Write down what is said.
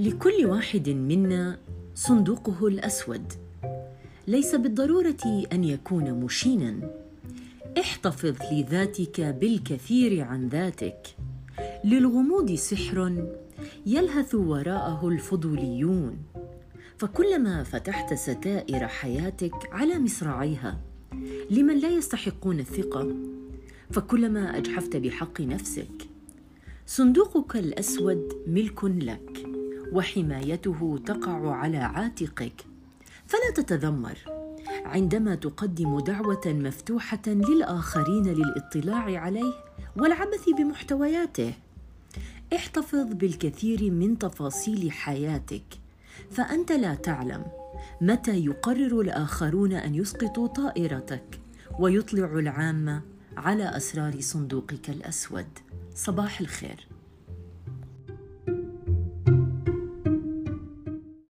لكل واحد منا صندوقه الأسود. ليس بالضرورة أن يكون مشينا. احتفظ لذاتك بالكثير عن ذاتك. للغموض سحر يلهث وراءه الفضوليون. فكلما فتحت ستائر حياتك على مصراعيها لمن لا يستحقون الثقة؟ فكلما أجحفت بحق نفسك. صندوقك الأسود ملك لك. وحمايته تقع على عاتقك. فلا تتذمر. عندما تقدم دعوة مفتوحة للآخرين للاطلاع عليه والعبث بمحتوياته احتفظ بالكثير من تفاصيل حياتك. فأنت لا تعلم متى يقرر الآخرون أن يسقطوا طائرتك ويطلع العامه على أسرار صندوقك الأسود. صباح الخير.